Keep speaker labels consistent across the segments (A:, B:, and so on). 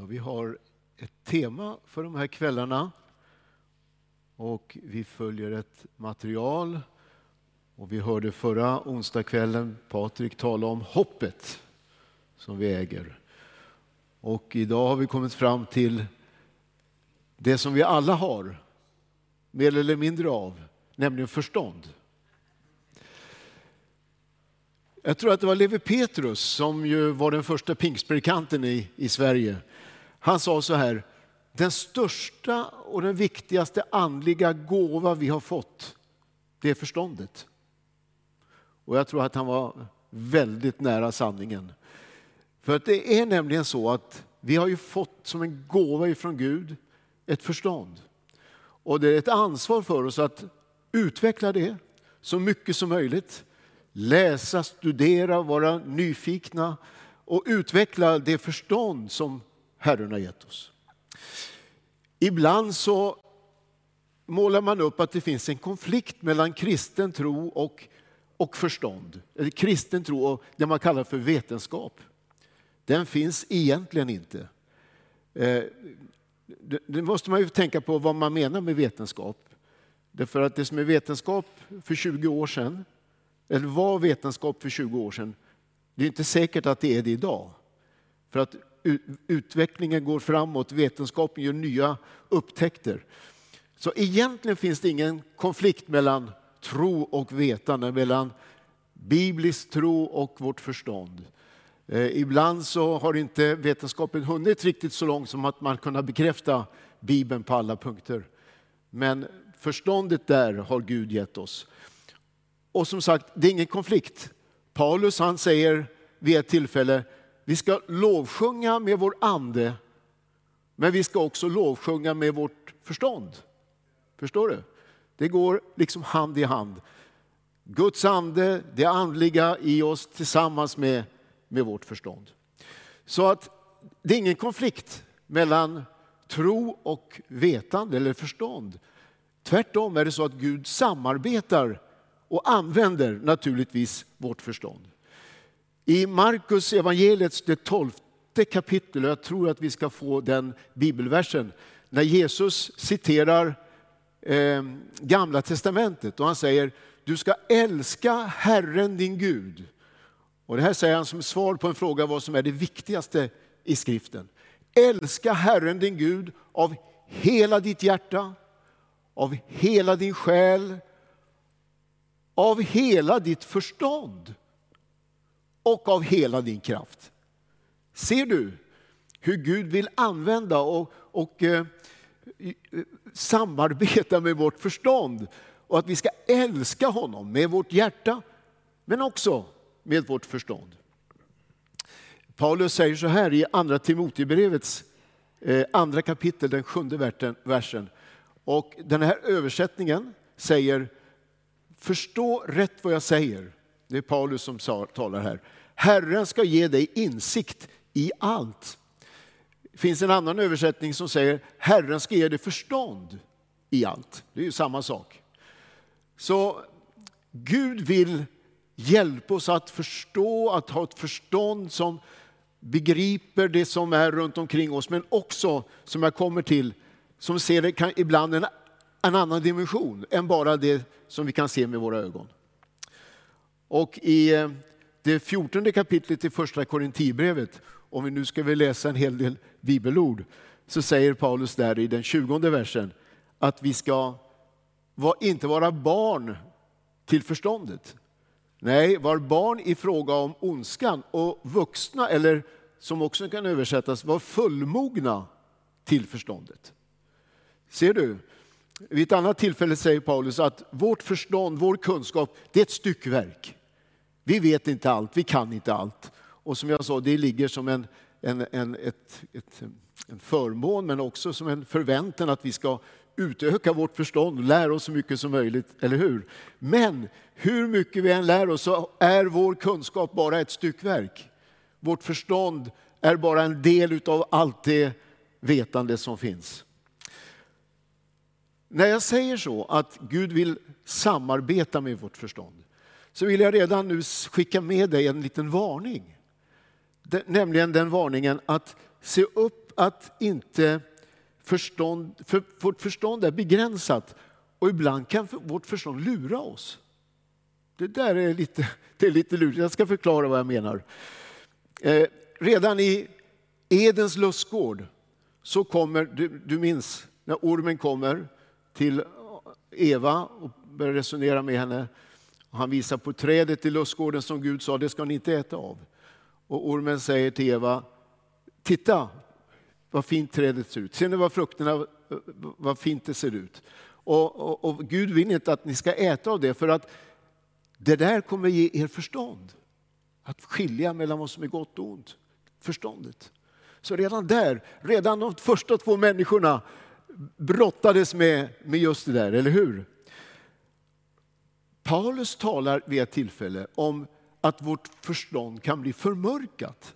A: Ja, vi har ett tema för de här kvällarna och vi följer ett material. Och vi hörde förra onsdagskvällen Patrik tala om hoppet som vi äger. Och idag har vi kommit fram till det som vi alla har, mer eller mindre av, nämligen förstånd. Jag tror att det var Lewi Petrus som ju var den första pingstpredikanten i, i Sverige. Han sa så här, den största och den viktigaste andliga gåva vi har fått, det är förståndet. Och jag tror att han var väldigt nära sanningen. För att det är nämligen så att vi har ju fått som en gåva ifrån Gud ett förstånd. Och det är ett ansvar för oss att utveckla det så mycket som möjligt. Läsa, studera, vara nyfikna och utveckla det förstånd som Herren har gett oss. Ibland så målar man upp att det finns en konflikt mellan kristen tro och, och förstånd. Eller kristen tro och det man kallar för vetenskap. Den finns egentligen inte. Eh, det måste man ju tänka på vad man menar med vetenskap. Därför att det som är vetenskap för 20 år sedan, eller var vetenskap för 20 år sedan, det är inte säkert att det är det idag. För att utvecklingen går framåt, vetenskapen gör nya upptäckter. Så egentligen finns det ingen konflikt mellan tro och vetande, mellan biblisk tro och vårt förstånd. Eh, ibland så har inte vetenskapen hunnit riktigt så långt som att man kunnat bekräfta Bibeln på alla punkter. Men förståndet där har Gud gett oss. Och som sagt, det är ingen konflikt. Paulus han säger vid ett tillfälle, vi ska lovsjunga med vår ande, men vi ska också lovsjunga med vårt förstånd. Förstår du? Det går liksom hand i hand. Guds ande, det andliga i oss tillsammans med, med vårt förstånd. Så att det är ingen konflikt mellan tro och vetande eller förstånd. Tvärtom är det så att Gud samarbetar och använder naturligtvis vårt förstånd. I Markus evangeliets det tolfte kapitel, och jag tror att vi ska få den bibelversen, när Jesus citerar eh, Gamla testamentet och han säger du ska älska Herren din Gud. Och det här säger han som svar på en fråga vad som är det viktigaste i skriften. Älska Herren din Gud av hela ditt hjärta, av hela din själ, av hela ditt förstånd och av hela din kraft. Ser du hur Gud vill använda och, och eh, eh, samarbeta med vårt förstånd och att vi ska älska honom med vårt hjärta men också med vårt förstånd. Paulus säger så här i andra Timotebrevets eh, andra kapitel, den sjunde versen. Och den här översättningen säger Förstå rätt vad jag säger. Det är Paulus som talar här. Herren ska ge dig insikt i allt. Det finns en annan översättning som säger Herren ska ge dig förstånd i allt. Det är ju samma sak. Så Gud vill hjälpa oss att förstå, att ha ett förstånd som begriper det som är runt omkring oss, men också, som jag kommer till, som ser det kan, ibland en, en annan dimension än bara det som vi kan se med våra ögon. Och i eh, det fjortonde kapitlet i första Korintierbrevet, om vi nu ska vi läsa en hel del bibelord, så säger Paulus där i den tjugonde versen att vi ska inte vara barn till förståndet. Nej, var barn i fråga om ondskan och vuxna, eller som också kan översättas, var fullmogna till förståndet. Ser du? Vid ett annat tillfälle säger Paulus att vårt förstånd, vår kunskap, det är ett styckverk. Vi vet inte allt, vi kan inte allt. Och som jag sa, det ligger som en, en, en, ett, ett, en förmån men också som en förväntan att vi ska utöka vårt förstånd och lära oss så mycket som möjligt, eller hur? Men hur mycket vi än lär oss så är vår kunskap bara ett styckverk. Vårt förstånd är bara en del av allt det vetande som finns. När jag säger så, att Gud vill samarbeta med vårt förstånd, så vill jag redan nu skicka med dig en liten varning. Nämligen den varningen att se upp att inte förstånd, för vårt förstånd är begränsat och ibland kan vårt förstånd lura oss. Det där är lite, det är lite lurigt. Jag ska förklara vad jag menar. Eh, redan i Edens lustgård så kommer, du, du minns när ormen kommer till Eva och börjar resonera med henne. Han visar på trädet i lustgården som Gud sa, det ska ni inte äta av. Och ormen säger till Eva, titta vad fint trädet ser ut. Ser ni vad frukterna, vad fint det ser ut. Och, och, och, Gud vill inte att ni ska äta av det för att det där kommer ge er förstånd. Att skilja mellan vad som är gott och ont. Förståndet. Så redan där, redan de första två människorna brottades med, med just det där, eller hur? Paulus talar vid ett tillfälle om att vårt förstånd kan bli förmörkat.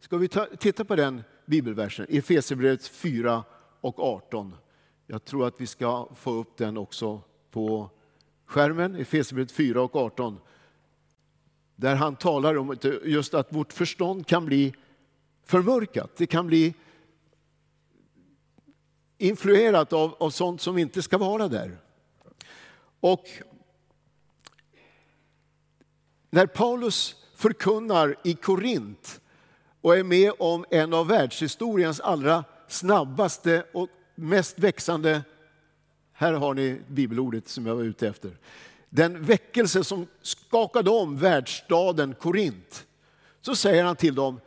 A: Ska vi ta, titta på den bibelversen, Efesierbrevet 4 och 18. Jag tror att vi ska få upp den också på skärmen, Efesierbrevet 4 och 18. Där han talar om just att vårt förstånd kan bli förmörkat. Det kan bli influerat av, av sånt som inte ska vara där. Och när Paulus förkunnar i Korint och är med om en av världshistoriens allra snabbaste och mest växande, här har ni bibelordet som jag var ute efter, den väckelse som skakade om världsstaden Korint. Så säger han till dem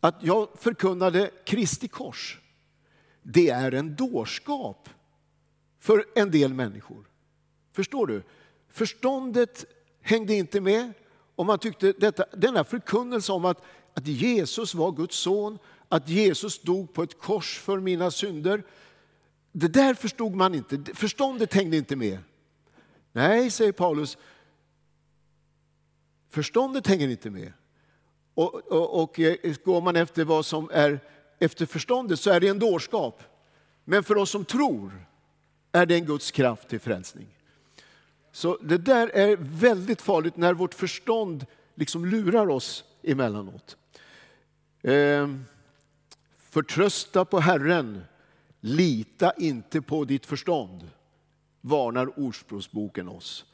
A: att jag förkunnade Kristi kors. Det är en dårskap för en del människor. Förstår du? Förståndet hängde inte med. Och man tyckte detta, denna förkunnelse om att, att Jesus var Guds son, att Jesus dog på ett kors för mina synder. Det där förstod man inte, förståndet hängde inte med. Nej, säger Paulus, förståndet hänger inte med. Och, och, och eh, går man efter vad som är efter förståndet så är det en dårskap. Men för oss som tror är det en Guds kraft till frälsning. Så det där är väldigt farligt när vårt förstånd liksom lurar oss emellanåt. Eh, förtrösta på Herren, lita inte på ditt förstånd, varnar Ordspråksboken oss.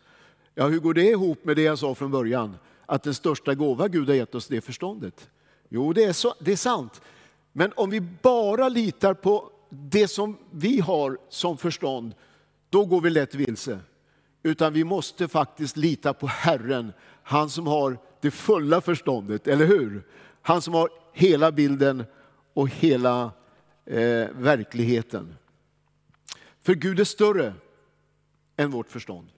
A: Ja, hur går det ihop med det jag sa från början? Att den största gåva Gud har gett oss, det är förståndet. Jo, det är, så, det är sant. Men om vi bara litar på det som vi har som förstånd, då går vi lätt vilse. Utan vi måste faktiskt lita på Herren, han som har det fulla förståndet, eller hur? Han som har hela bilden och hela eh, verkligheten. För Gud är större än vårt förstånd.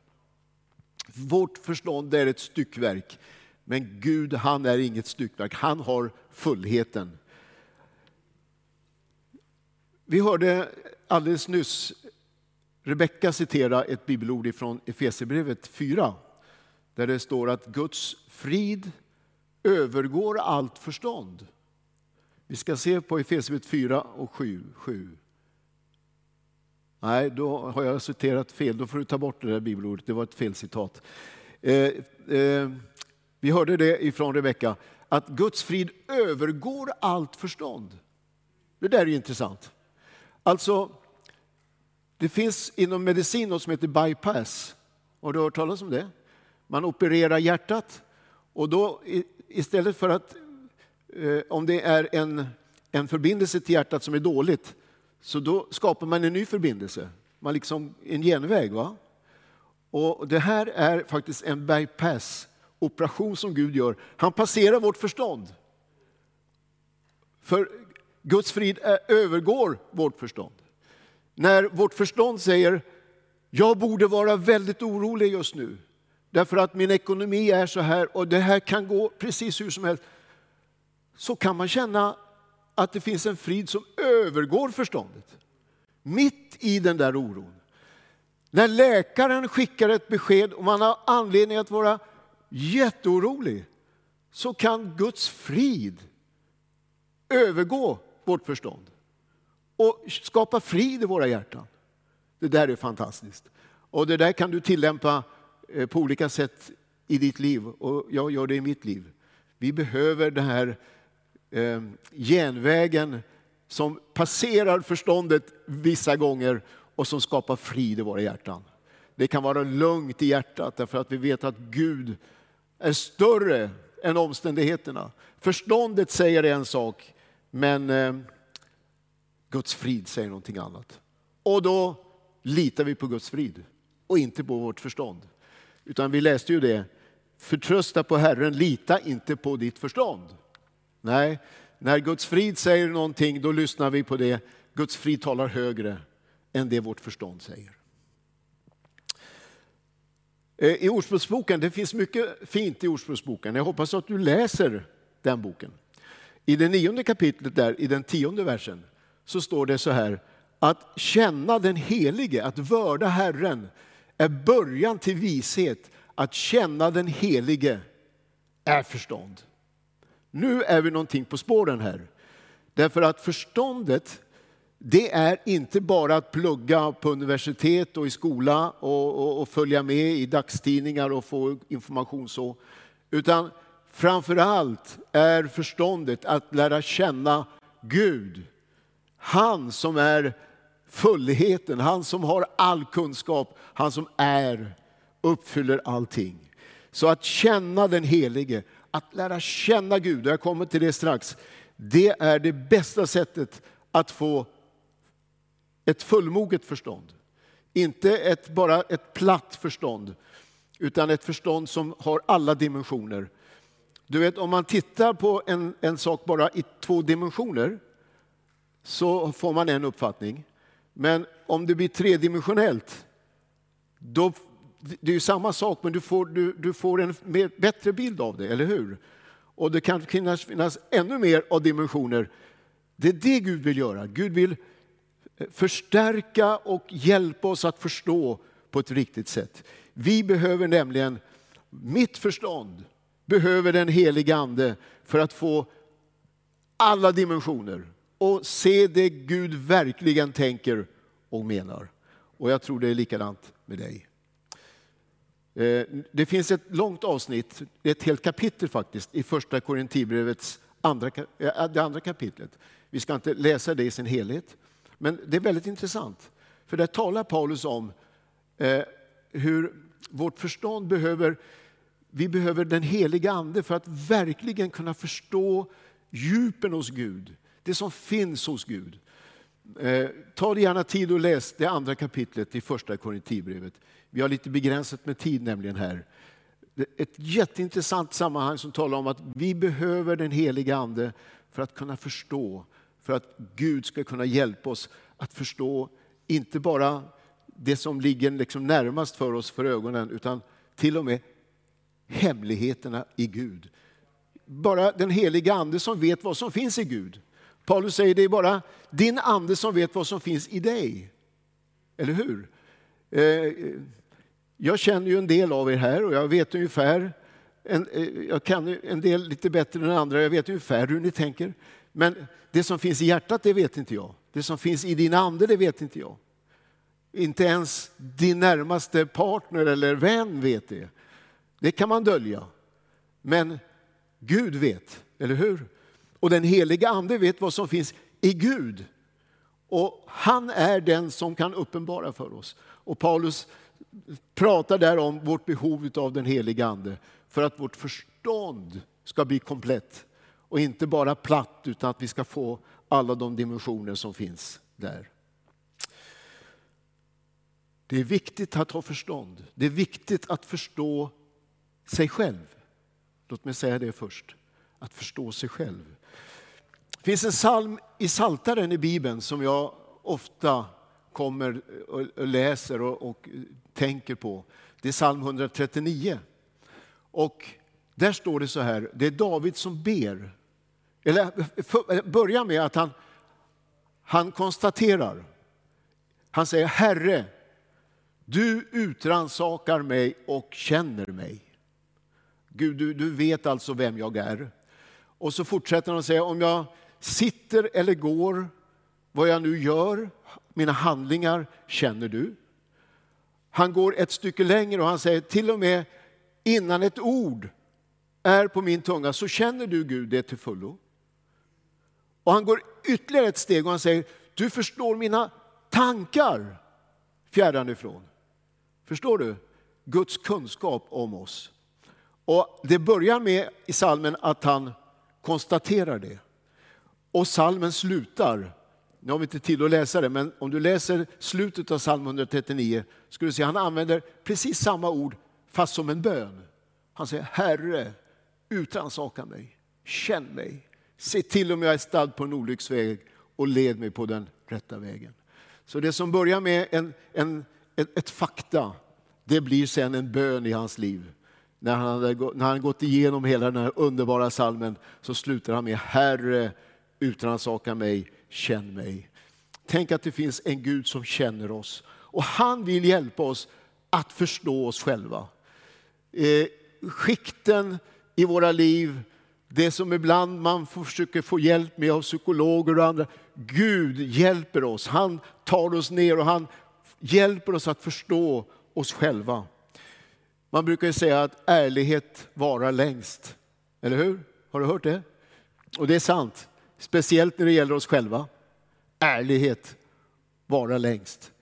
A: Vårt förstånd är ett styckverk, men Gud han är inget styckverk, han har fullheten. Vi hörde alldeles nyss Rebecka citera ett bibelord från Efesierbrevet 4 där det står att Guds frid övergår allt förstånd. Vi ska se på Efesierbrevet 4 och 7. 7. Nej, då har jag citerat fel. Då får du ta bort det där bibelordet. Det var ett felcitat. Eh, eh, vi hörde det ifrån Rebecka, att Guds frid övergår allt förstånd. Det där är intressant. Alltså, det finns inom medicin något som heter bypass. Har du hört talas om det? Man opererar hjärtat och då istället för att, eh, om det är en, en förbindelse till hjärtat som är dåligt, så då skapar man en ny förbindelse. Man liksom en genväg. Va? Och det här är faktiskt en bypass-operation som Gud gör. Han passerar vårt förstånd. För Guds frid eh, övergår vårt förstånd. När vårt förstånd säger, jag borde vara väldigt orolig just nu, därför att min ekonomi är så här och det här kan gå precis hur som helst. Så kan man känna att det finns en frid som övergår förståndet. Mitt i den där oron. När läkaren skickar ett besked och man har anledning att vara jätteorolig så kan Guds frid övergå vårt förstånd och skapa frid i våra hjärtan. Det där är fantastiskt. Och det där kan du tillämpa eh, på olika sätt i ditt liv och jag gör det i mitt liv. Vi behöver den här eh, genvägen som passerar förståndet vissa gånger och som skapar frid i våra hjärtan. Det kan vara lugnt i hjärtat därför att vi vet att Gud är större än omständigheterna. Förståndet säger en sak, men eh, Guds frid säger någonting annat. Och då litar vi på Guds frid och inte på vårt förstånd. Utan vi läste ju det, förtrösta på Herren, lita inte på ditt förstånd. Nej, när Guds frid säger någonting då lyssnar vi på det. Guds frid talar högre än det vårt förstånd säger. Eh, I Ordspråksboken, det finns mycket fint i Ordspråksboken. Jag hoppas att du läser den boken. I det nionde kapitlet, där, i den tionde versen, så står det så här att känna den helige, att vörda Herren, är början till vishet. Att känna den helige är förstånd. Nu är vi någonting på spåren här. Därför att förståndet, det är inte bara att plugga på universitet och i skola och, och, och följa med i dagstidningar och få information så. Utan framför allt är förståndet att lära känna Gud. Han som är fullheten, han som har all kunskap, han som är, uppfyller allting. Så att känna den Helige, att lära känna Gud, och jag kommer till det strax, det är det bästa sättet att få ett fullmoget förstånd. Inte ett, bara ett platt förstånd, utan ett förstånd som har alla dimensioner. Du vet, om man tittar på en, en sak bara i två dimensioner så får man en uppfattning. Men om det blir tredimensionellt, då, det är ju samma sak men du får, du, du får en mer, bättre bild av det, eller hur? Och det kan finnas, finnas ännu mer av dimensioner. Det är det Gud vill göra. Gud vill eh, förstärka och hjälpa oss att förstå på ett riktigt sätt. Vi behöver nämligen, mitt förstånd behöver den heliga Ande för att få alla dimensioner och se det Gud verkligen tänker och menar. Och jag tror det är likadant med dig. Eh, det finns ett långt avsnitt, ett helt kapitel faktiskt, i första Korinthierbrevets andra, eh, eh, det andra kapitlet. Vi ska inte läsa det i sin helhet, men det är väldigt intressant. För där talar Paulus om hur vårt förstånd behöver, vi behöver den heliga Ande för att verkligen kunna förstå djupen hos Gud det som finns hos Gud. Eh, ta dig gärna tid och läs det andra kapitlet i första Korinthierbrevet. Vi har lite begränsat med tid nämligen här. Ett jätteintressant sammanhang som talar om att vi behöver den heliga Ande för att kunna förstå, för att Gud ska kunna hjälpa oss att förstå, inte bara det som ligger liksom närmast för oss för ögonen, utan till och med hemligheterna i Gud. Bara den heliga Ande som vet vad som finns i Gud. Paulus säger det är bara din ande som vet vad som finns i dig. Eller hur? Eh, jag känner ju en del av er här och jag vet ungefär, en, eh, jag kan en del lite bättre än andra, jag vet ungefär hur ni tänker. Men det som finns i hjärtat, det vet inte jag. Det som finns i din ande, det vet inte jag. Inte ens din närmaste partner eller vän vet det. Det kan man dölja. Men Gud vet, eller hur? Och den heliga ande vet vad som finns i Gud. Och han är den som kan uppenbara för oss. Och Paulus pratar där om vårt behov av den heliga ande för att vårt förstånd ska bli komplett och inte bara platt utan att vi ska få alla de dimensioner som finns där. Det är viktigt att ha förstånd. Det är viktigt att förstå sig själv. Låt mig säga det först. Att förstå sig själv. Det finns en psalm i Saltaren i Bibeln som jag ofta kommer och läser och, och tänker på. Det är psalm 139. Och där står det så här, det är David som ber. Eller börjar med att han, han konstaterar, han säger Herre, du utransakar mig och känner mig. Gud, du, du vet alltså vem jag är. Och så fortsätter han att säga, om jag sitter eller går, vad jag nu gör, mina handlingar känner du. Han går ett stycke längre och han säger till och med innan ett ord är på min tunga så känner du Gud det till fullo. Och han går ytterligare ett steg och han säger, du förstår mina tankar fjärran ifrån. Förstår du? Guds kunskap om oss. Och Det börjar med i salmen att han konstaterar det. Och salmen slutar, nu har vi inte tid att läsa det, men om du läser slutet av psalm 139 skulle du se att han använder precis samma ord fast som en bön. Han säger Herre, utransaka mig, känn mig, se till om jag är stad på en olycksväg och led mig på den rätta vägen. Så det som börjar med en, en, ett, ett fakta, det blir sen en bön i hans liv. När han, när han gått igenom hela den här underbara salmen så slutar han med Herre, Utrannsaka mig, känn mig. Tänk att det finns en Gud som känner oss och han vill hjälpa oss att förstå oss själva. Eh, skikten i våra liv, det som ibland man försöker få hjälp med av psykologer och andra. Gud hjälper oss, han tar oss ner och han hjälper oss att förstå oss själva. Man brukar säga att ärlighet varar längst. Eller hur? Har du hört det? Och det är sant. Speciellt när det gäller oss själva. Ärlighet varar längst.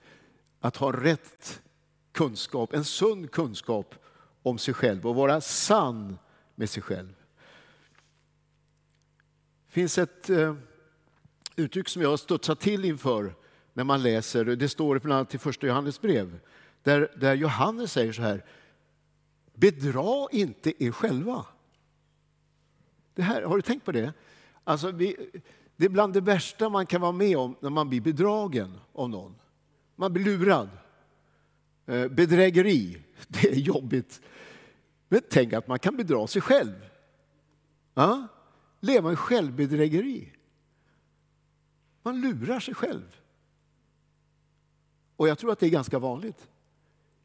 A: Att ha rätt kunskap, en sund kunskap om sig själv och vara sann med sig själv. Det finns ett eh, uttryck som jag har studsat till inför när man läser, det står bland annat i första Johannes brev, där, där Johannes säger så här, bedra inte er själva. Det här, har du tänkt på det? Alltså vi, det är bland det värsta man kan vara med om när man blir bedragen av någon. Man blir lurad. Eh, bedrägeri, det är jobbigt. Men tänk att man kan bedra sig själv. Ja? Leva i självbedrägeri. Man lurar sig själv. Och jag tror att det är ganska vanligt.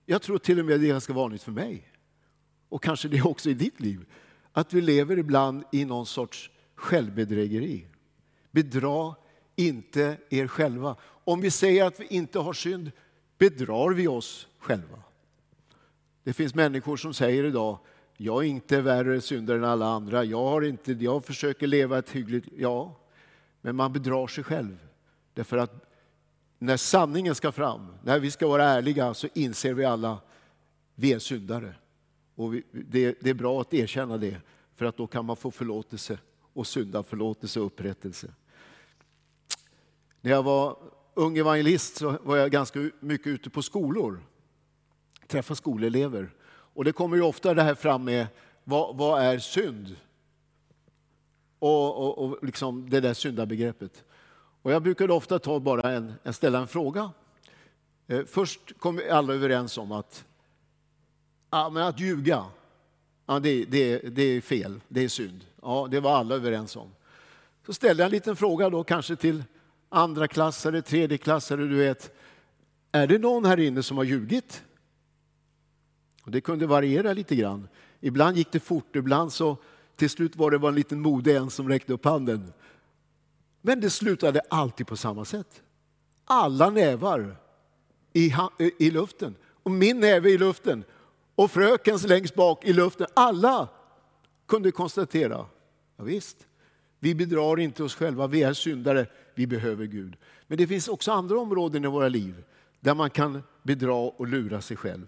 A: Jag tror till och med det är ganska vanligt för mig. Och kanske det också i ditt liv. Att vi lever ibland i någon sorts självbedrägeri. Bedra inte er själva. Om vi säger att vi inte har synd bedrar vi oss själva. Det finns människor som säger idag, jag är inte värre syndare än alla andra, jag, har inte, jag försöker leva ett hyggligt... Ja, men man bedrar sig själv. Därför att när sanningen ska fram, när vi ska vara ärliga, så inser vi alla, vi är syndare. Och vi, det, det, är bra att erkänna det, för att då kan man få förlåtelse och syndaförlåtelse och upprättelse. När jag var ung evangelist så var jag ganska mycket ute på skolor, träffa skolelever. Och det kommer ju ofta det här fram med, vad, vad är synd? Och, och, och liksom det där syndabegreppet. Och jag brukade ofta ta bara en, en ställa en fråga. Eh, först kom alla överens om att, men att ljuga, ja, det, det, det är fel, det är synd. Ja, det var alla överens om. Så ställde jag en liten fråga då kanske till andra klassare, tredje klassare, du vet. Är det någon här inne som har ljugit? Och det kunde variera lite grann. Ibland gick det fort, ibland så till slut var det en liten modig en som räckte upp handen. Men det slutade alltid på samma sätt. Alla nävar i, i luften. Och min näve i luften. Och frökens längst bak i luften. Alla kunde konstatera, ja, visst, vi bedrar inte oss själva, vi är syndare, vi behöver Gud. Men det finns också andra områden i våra liv där man kan bedra och lura sig själv.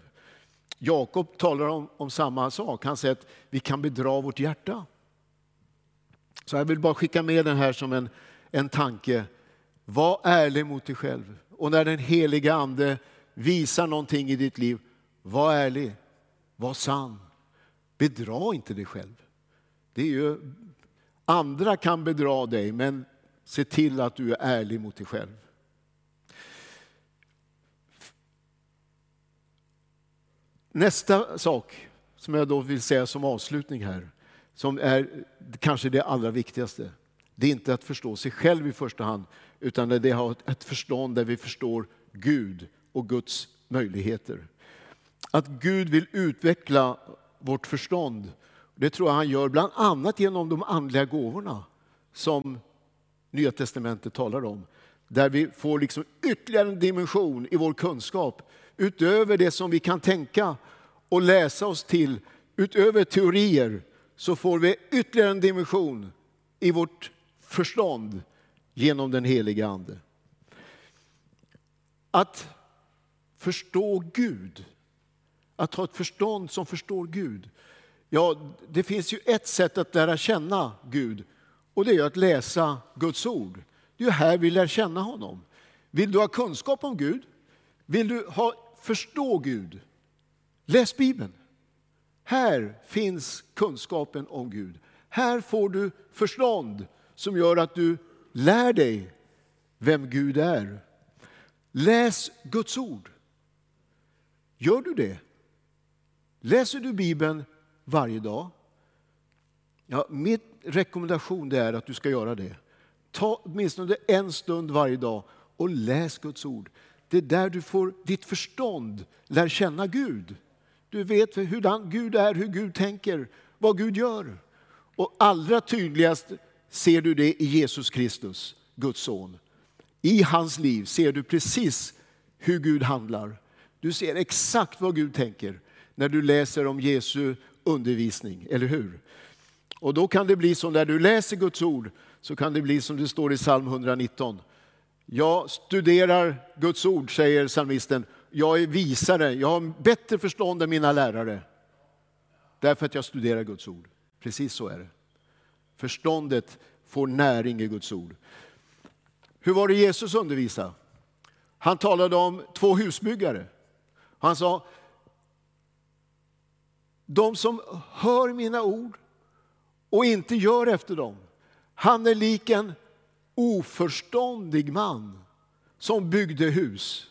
A: Jakob talar om, om samma sak. Han säger att vi kan bedra vårt hjärta. Så jag vill bara skicka med den här som en, en tanke. Var ärlig mot dig själv. Och när den heliga Ande visar någonting i ditt liv, var ärlig, var sann. Bedra inte dig själv. Det är ju Andra kan bedra dig, men se till att du är ärlig mot dig själv. Nästa sak som jag då vill säga som avslutning här, som är kanske det allra viktigaste. Det är inte att förstå sig själv i första hand, utan det är att ha ett förstånd där vi förstår Gud och Guds möjligheter. Att Gud vill utveckla vårt förstånd det tror jag han gör bland annat genom de andliga gåvorna som Nya Testamentet talar om. Där vi får liksom ytterligare en dimension i vår kunskap utöver det som vi kan tänka och läsa oss till. Utöver teorier så får vi ytterligare en dimension i vårt förstånd genom den heliga Ande. Att förstå Gud, att ha ett förstånd som förstår Gud. Ja, det finns ju ett sätt att lära känna Gud och det är att läsa Guds ord. Det är här vi lär känna honom. Vill du ha kunskap om Gud? Vill du ha, förstå Gud? Läs Bibeln. Här finns kunskapen om Gud. Här får du förstånd som gör att du lär dig vem Gud är. Läs Guds ord. Gör du det? Läser du Bibeln varje dag? Ja, min rekommendation är att du ska göra det. Ta åtminstone en stund varje dag och läs Guds ord. Det är där du får ditt förstånd lär känna Gud. Du vet hur Gud är, hur Gud tänker, vad Gud gör. Och allra tydligast ser du det i Jesus Kristus, Guds son. I hans liv ser du precis hur Gud handlar. Du ser exakt vad Gud tänker när du läser om Jesu undervisning, eller hur? Och då kan det bli så när du läser Guds ord, så kan det bli som det står i psalm 119. Jag studerar Guds ord, säger psalmisten. Jag är visare, jag har bättre förstånd än mina lärare. Därför att jag studerar Guds ord. Precis så är det. Förståndet får näring i Guds ord. Hur var det Jesus undervisade? Han talade om två husbyggare. Han sa, de som hör mina ord och inte gör efter dem, han är lik en oförståndig man som byggde hus.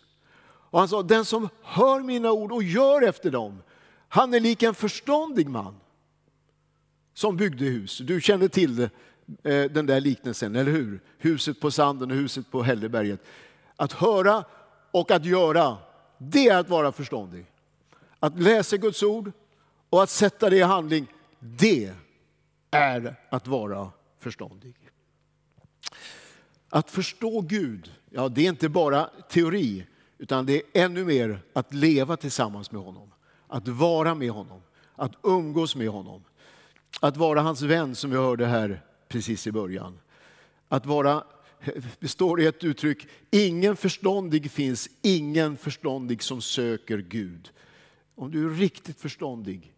A: Och han sa, den som hör mina ord och gör efter dem, han är lik en förståndig man som byggde hus. Du känner till det, eh, den där liknelsen, eller hur? Huset på sanden och huset på Hälleberget. Att höra och att göra, det är att vara förståndig. Att läsa Guds ord och att sätta det i handling, det är att vara förståndig. Att förstå Gud, ja det är inte bara teori, utan det är ännu mer att leva tillsammans med honom. Att vara med honom, att umgås med honom. Att vara hans vän som vi hörde här precis i början. Att vara, det står i ett uttryck, ingen förståndig finns, ingen förståndig som söker Gud. Om du är riktigt förståndig,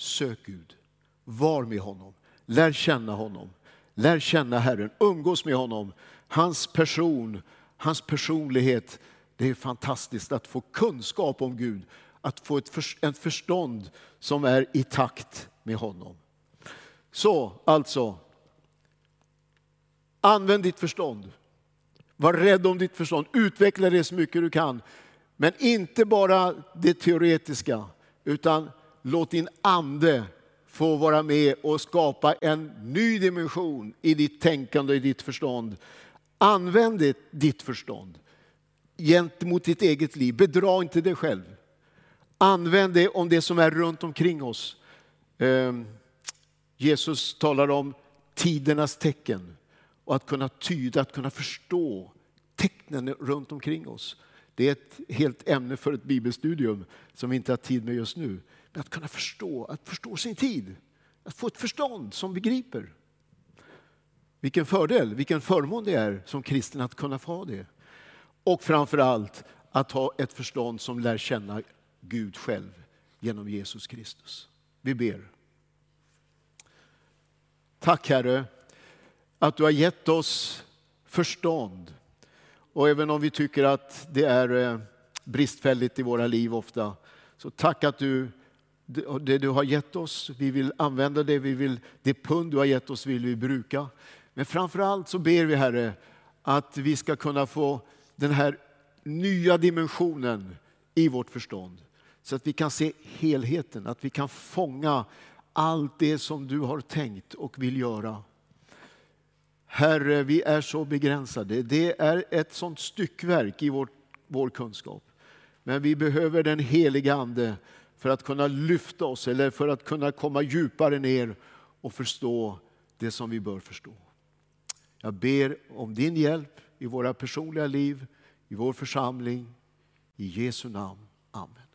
A: sök Gud. Var med honom, lär känna honom, lär känna Herren, umgås med honom. Hans person, hans personlighet, det är fantastiskt att få kunskap om Gud, att få ett, ett förstånd som är i takt med honom. Så alltså, använd ditt förstånd. Var rädd om ditt förstånd, utveckla det så mycket du kan. Men inte bara det teoretiska, utan låt din ande få vara med och skapa en ny dimension i ditt tänkande och i ditt förstånd. Använd ditt förstånd gentemot ditt eget liv. Bedra inte dig själv. Använd det om det som är runt omkring oss. Ehm, Jesus talar om tidernas tecken och att kunna tyda, att kunna förstå tecknen runt omkring oss. Det är ett helt ämne för ett bibelstudium som vi inte har tid med just nu. Men att kunna förstå, att förstå sin tid, att få ett förstånd som begriper. Vilken fördel, vilken förmån det är som kristen att kunna få det. Och framför allt att ha ett förstånd som lär känna Gud själv genom Jesus Kristus. Vi ber. Tack Herre att du har gett oss förstånd. Och även om vi tycker att det är eh, bristfälligt i våra liv ofta, så tack att du, det du har gett oss, vi vill använda det, vi vill, det pund du har gett oss vill vi bruka. Men framför allt så ber vi Herre att vi ska kunna få den här nya dimensionen i vårt förstånd. Så att vi kan se helheten, att vi kan fånga allt det som du har tänkt och vill göra. Herre, vi är så begränsade. Det är ett sånt styckverk i vår, vår kunskap. Men vi behöver den heliga Ande för att kunna lyfta oss eller för att kunna komma djupare ner och förstå det som vi bör förstå. Jag ber om din hjälp i våra personliga liv, i vår församling. I Jesu namn. Amen.